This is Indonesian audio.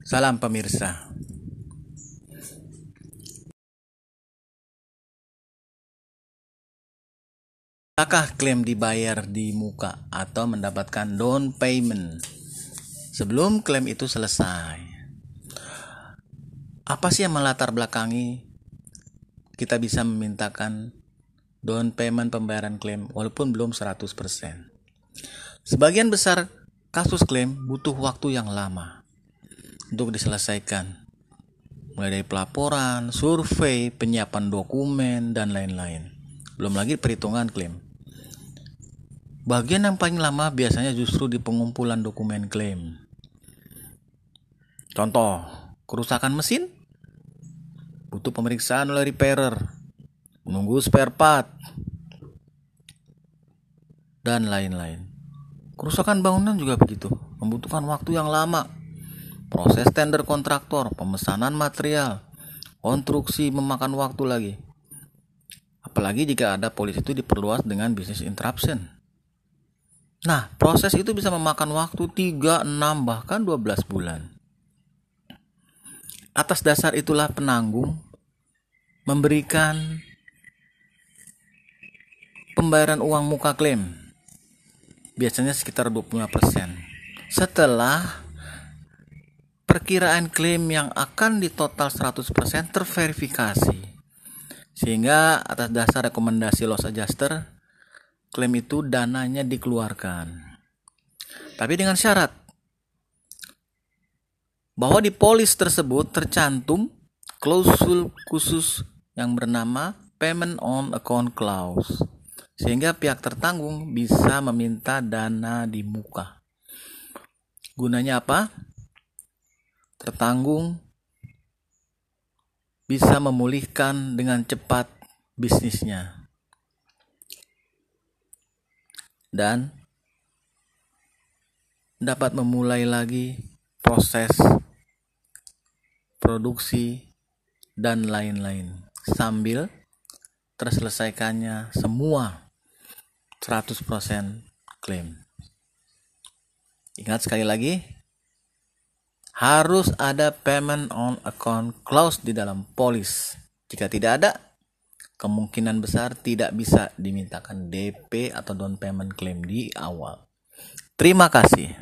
Salam pemirsa. Apakah klaim dibayar di muka atau mendapatkan down payment sebelum klaim itu selesai? Apa sih yang melatar belakangi kita bisa memintakan down payment pembayaran klaim walaupun belum 100%? Sebagian besar kasus klaim butuh waktu yang lama untuk diselesaikan. Mulai dari pelaporan, survei, penyiapan dokumen, dan lain-lain. Belum lagi perhitungan klaim. Bagian yang paling lama biasanya justru di pengumpulan dokumen klaim. Contoh, kerusakan mesin butuh pemeriksaan oleh repairer, menunggu spare part, dan lain-lain. Kerusakan bangunan juga begitu, membutuhkan waktu yang lama. Proses tender kontraktor, pemesanan material, konstruksi memakan waktu lagi. Apalagi jika ada polis itu diperluas dengan bisnis interruption. Nah, proses itu bisa memakan waktu 3, 6, bahkan 12 bulan. Atas dasar itulah penanggung memberikan pembayaran uang muka klaim biasanya sekitar 25%. Setelah perkiraan klaim yang akan ditotal 100% terverifikasi. Sehingga atas dasar rekomendasi loss adjuster klaim itu dananya dikeluarkan. Tapi dengan syarat bahwa di polis tersebut tercantum klausul khusus yang bernama payment on account clause sehingga pihak tertanggung bisa meminta dana di muka. Gunanya apa? Tertanggung bisa memulihkan dengan cepat bisnisnya. dan dapat memulai lagi proses produksi dan lain-lain sambil terselesaikannya semua 100% klaim. Ingat sekali lagi, harus ada payment on account clause di dalam polis. Jika tidak ada, kemungkinan besar tidak bisa dimintakan DP atau down payment claim di awal. Terima kasih.